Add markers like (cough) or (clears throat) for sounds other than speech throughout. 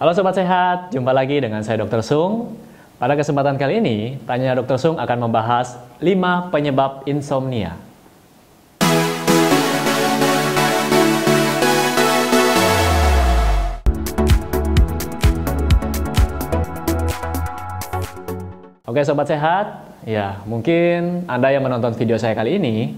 Halo Sobat Sehat, jumpa lagi dengan saya Dr. Sung. Pada kesempatan kali ini, Tanya Dr. Sung akan membahas 5 penyebab insomnia. Oke Sobat Sehat, ya mungkin Anda yang menonton video saya kali ini,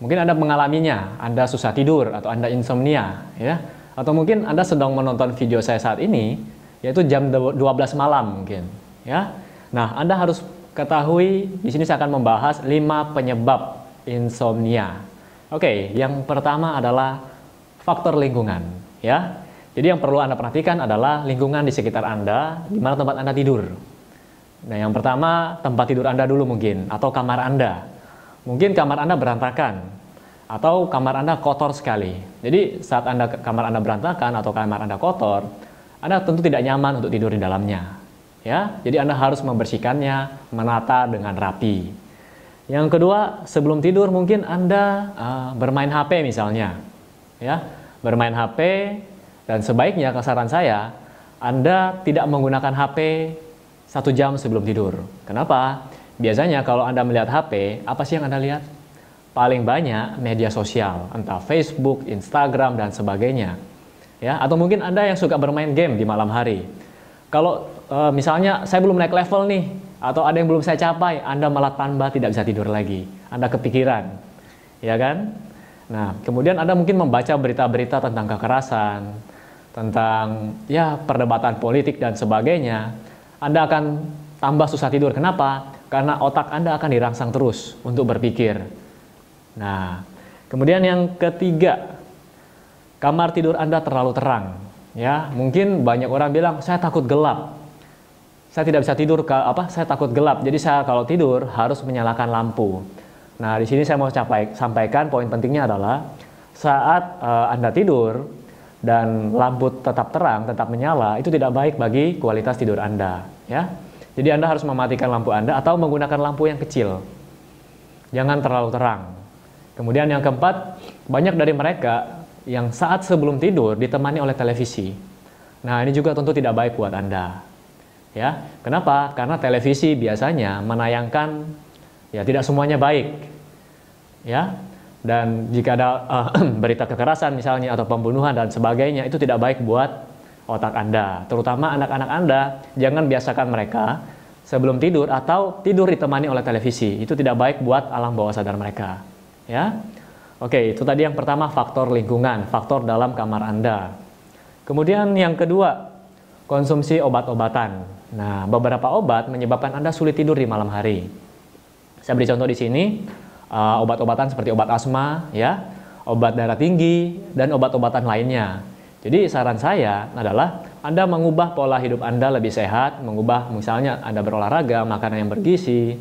mungkin Anda mengalaminya, Anda susah tidur atau Anda insomnia, ya atau mungkin Anda sedang menonton video saya saat ini, yaitu jam 12 malam mungkin. Ya. Nah, Anda harus ketahui di sini saya akan membahas 5 penyebab insomnia. Oke, yang pertama adalah faktor lingkungan, ya. Jadi yang perlu Anda perhatikan adalah lingkungan di sekitar Anda, di mana tempat Anda tidur. Nah, yang pertama tempat tidur Anda dulu mungkin atau kamar Anda. Mungkin kamar Anda berantakan, atau kamar Anda kotor sekali. Jadi saat Anda kamar Anda berantakan atau kamar Anda kotor, Anda tentu tidak nyaman untuk tidur di dalamnya. Ya, jadi Anda harus membersihkannya, menata dengan rapi. Yang kedua, sebelum tidur mungkin Anda uh, bermain HP misalnya. Ya, bermain HP dan sebaiknya kesaran saya Anda tidak menggunakan HP satu jam sebelum tidur. Kenapa? Biasanya kalau Anda melihat HP, apa sih yang Anda lihat? Paling banyak media sosial, entah Facebook, Instagram, dan sebagainya. Ya, atau mungkin Anda yang suka bermain game di malam hari. Kalau e, misalnya saya belum naik level nih, atau ada yang belum saya capai, Anda malah tanpa tidak bisa tidur lagi. Anda kepikiran, ya kan? Nah, kemudian Anda mungkin membaca berita-berita tentang kekerasan, tentang ya perdebatan politik dan sebagainya. Anda akan tambah susah tidur. Kenapa? Karena otak Anda akan dirangsang terus untuk berpikir Nah, kemudian yang ketiga, kamar tidur Anda terlalu terang. Ya, mungkin banyak orang bilang saya takut gelap. Saya tidak bisa tidur ke apa? Saya takut gelap. Jadi saya kalau tidur harus menyalakan lampu. Nah, di sini saya mau capai, sampaikan poin pentingnya adalah saat uh, Anda tidur dan lampu tetap terang, tetap menyala, itu tidak baik bagi kualitas tidur Anda, ya. Jadi Anda harus mematikan lampu Anda atau menggunakan lampu yang kecil. Jangan terlalu terang. Kemudian yang keempat, banyak dari mereka yang saat sebelum tidur ditemani oleh televisi. Nah, ini juga tentu tidak baik buat Anda. Ya, kenapa? Karena televisi biasanya menayangkan ya tidak semuanya baik. Ya. Dan jika ada uh, (clears throat) berita kekerasan misalnya atau pembunuhan dan sebagainya itu tidak baik buat otak Anda, terutama anak-anak Anda. Jangan biasakan mereka sebelum tidur atau tidur ditemani oleh televisi. Itu tidak baik buat alam bawah sadar mereka ya. Oke, itu tadi yang pertama faktor lingkungan, faktor dalam kamar Anda. Kemudian yang kedua, konsumsi obat-obatan. Nah, beberapa obat menyebabkan Anda sulit tidur di malam hari. Saya beri contoh di sini, uh, obat-obatan seperti obat asma, ya, obat darah tinggi, dan obat-obatan lainnya. Jadi saran saya adalah Anda mengubah pola hidup Anda lebih sehat, mengubah misalnya Anda berolahraga, makanan yang bergizi,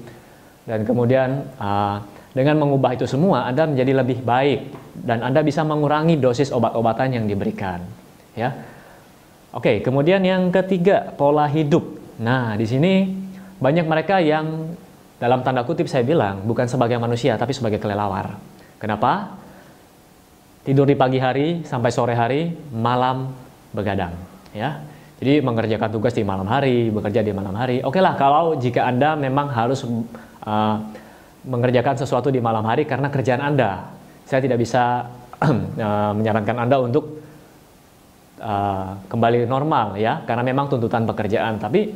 dan kemudian uh, dengan mengubah itu semua, Anda menjadi lebih baik dan Anda bisa mengurangi dosis obat-obatan yang diberikan. Ya. Oke, kemudian yang ketiga, pola hidup. Nah, di sini banyak mereka yang dalam tanda kutip saya bilang bukan sebagai manusia tapi sebagai kelelawar. Kenapa? Tidur di pagi hari sampai sore hari, malam begadang, ya. Jadi mengerjakan tugas di malam hari, bekerja di malam hari. Oke lah kalau jika Anda memang harus uh, mengerjakan sesuatu di malam hari karena kerjaan Anda. Saya tidak bisa (clears throat) eh, menyarankan Anda untuk uh, kembali normal ya, karena memang tuntutan pekerjaan. Tapi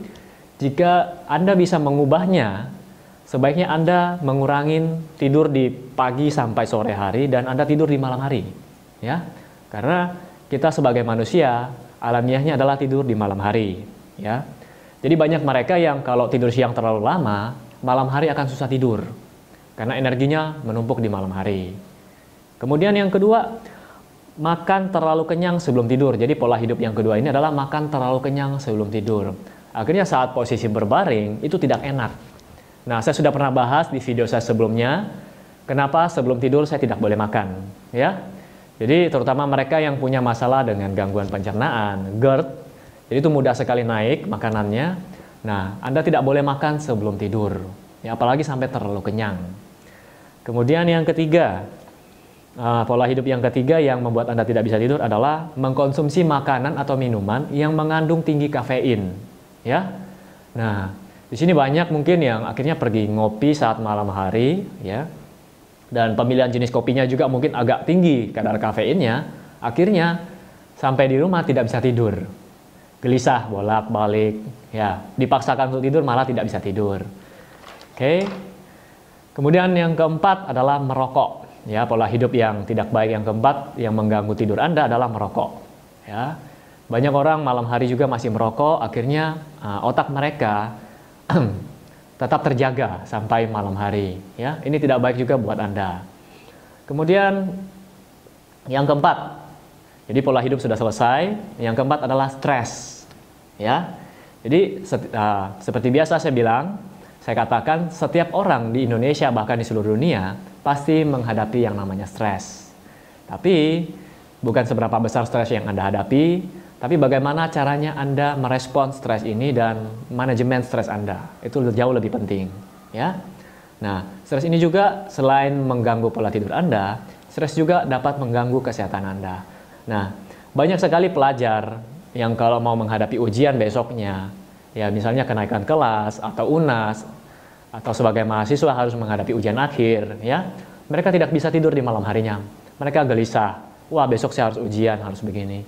jika Anda bisa mengubahnya, sebaiknya Anda mengurangi tidur di pagi sampai sore hari dan Anda tidur di malam hari. Ya. Karena kita sebagai manusia alamiahnya adalah tidur di malam hari, ya. Jadi banyak mereka yang kalau tidur siang terlalu lama, malam hari akan susah tidur karena energinya menumpuk di malam hari. Kemudian yang kedua, makan terlalu kenyang sebelum tidur. Jadi pola hidup yang kedua ini adalah makan terlalu kenyang sebelum tidur. Akhirnya saat posisi berbaring itu tidak enak. Nah, saya sudah pernah bahas di video saya sebelumnya, kenapa sebelum tidur saya tidak boleh makan, ya. Jadi terutama mereka yang punya masalah dengan gangguan pencernaan, GERD, jadi itu mudah sekali naik makanannya. Nah, Anda tidak boleh makan sebelum tidur, ya apalagi sampai terlalu kenyang. Kemudian yang ketiga, uh, pola hidup yang ketiga yang membuat Anda tidak bisa tidur adalah mengkonsumsi makanan atau minuman yang mengandung tinggi kafein. Ya. Nah, di sini banyak mungkin yang akhirnya pergi ngopi saat malam hari, ya. Dan pemilihan jenis kopinya juga mungkin agak tinggi kadar kafeinnya. Akhirnya sampai di rumah tidak bisa tidur. Gelisah, bolak-balik, ya. Dipaksakan untuk tidur malah tidak bisa tidur. Oke. Kemudian yang keempat adalah merokok. Ya, pola hidup yang tidak baik yang keempat yang mengganggu tidur Anda adalah merokok. Ya. Banyak orang malam hari juga masih merokok, akhirnya uh, otak mereka (clears throat) tetap terjaga sampai malam hari. Ya, ini tidak baik juga buat Anda. Kemudian yang keempat, jadi pola hidup sudah selesai. Yang keempat adalah stres. Ya, jadi uh, seperti biasa saya bilang, saya katakan setiap orang di Indonesia bahkan di seluruh dunia pasti menghadapi yang namanya stres. Tapi bukan seberapa besar stres yang Anda hadapi, tapi bagaimana caranya Anda merespon stres ini dan manajemen stres Anda. Itu jauh lebih penting, ya. Nah, stres ini juga selain mengganggu pola tidur Anda, stres juga dapat mengganggu kesehatan Anda. Nah, banyak sekali pelajar yang kalau mau menghadapi ujian besoknya, ya misalnya kenaikan kelas atau UNAS atau sebagai mahasiswa harus menghadapi ujian akhir, ya. Mereka tidak bisa tidur di malam harinya. Mereka gelisah. Wah, besok saya harus ujian, harus begini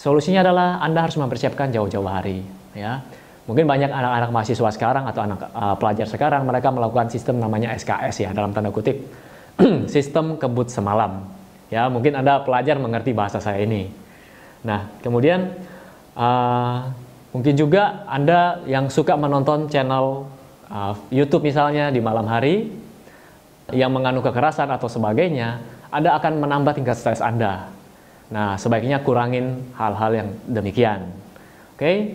Solusinya adalah Anda harus mempersiapkan jauh-jauh hari, ya. Mungkin banyak anak-anak mahasiswa sekarang atau anak uh, pelajar sekarang mereka melakukan sistem namanya SKS ya dalam tanda kutip (clears throat) sistem kebut semalam. Ya, mungkin Anda pelajar mengerti bahasa saya ini. Nah, kemudian uh, mungkin juga Anda yang suka menonton channel uh, YouTube misalnya di malam hari yang mengandung kekerasan atau sebagainya, Anda akan menambah tingkat stres Anda Nah, sebaiknya kurangin hal-hal yang demikian. Oke.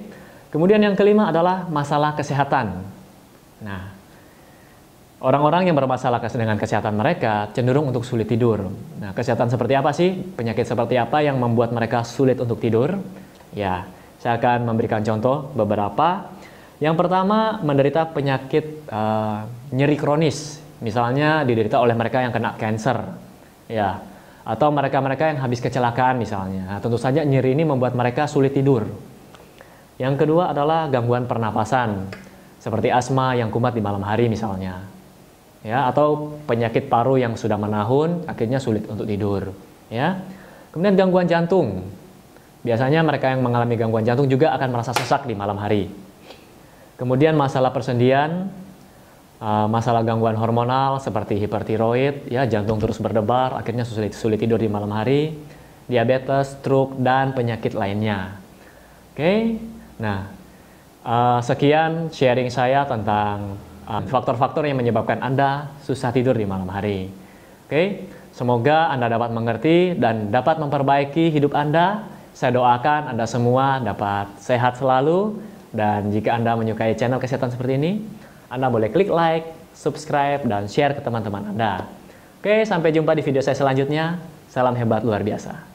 Kemudian yang kelima adalah masalah kesehatan. Nah, orang-orang yang bermasalah dengan kesehatan mereka cenderung untuk sulit tidur. Nah, kesehatan seperti apa sih? Penyakit seperti apa yang membuat mereka sulit untuk tidur? Ya, saya akan memberikan contoh beberapa. Yang pertama, menderita penyakit uh, nyeri kronis. Misalnya diderita oleh mereka yang kena cancer. Ya, atau mereka-mereka yang habis kecelakaan misalnya. Nah, tentu saja nyeri ini membuat mereka sulit tidur. Yang kedua adalah gangguan pernapasan, seperti asma yang kumat di malam hari misalnya. Ya, atau penyakit paru yang sudah menahun akhirnya sulit untuk tidur, ya. Kemudian gangguan jantung. Biasanya mereka yang mengalami gangguan jantung juga akan merasa sesak di malam hari. Kemudian masalah persendian, uh, masalah gangguan hormonal seperti hipertiroid, ya jantung terus berdebar, akhirnya sulit sulit tidur di malam hari, diabetes, stroke dan penyakit lainnya. Oke, nah uh, sekian sharing saya tentang uh, faktor-faktor yang menyebabkan anda susah tidur di malam hari. Oke, semoga anda dapat mengerti dan dapat memperbaiki hidup anda. Saya doakan anda semua dapat sehat selalu dan jika anda menyukai channel kesehatan seperti ini, anda boleh klik like, subscribe, dan share ke teman-teman Anda. Oke, sampai jumpa di video saya selanjutnya. Salam hebat luar biasa.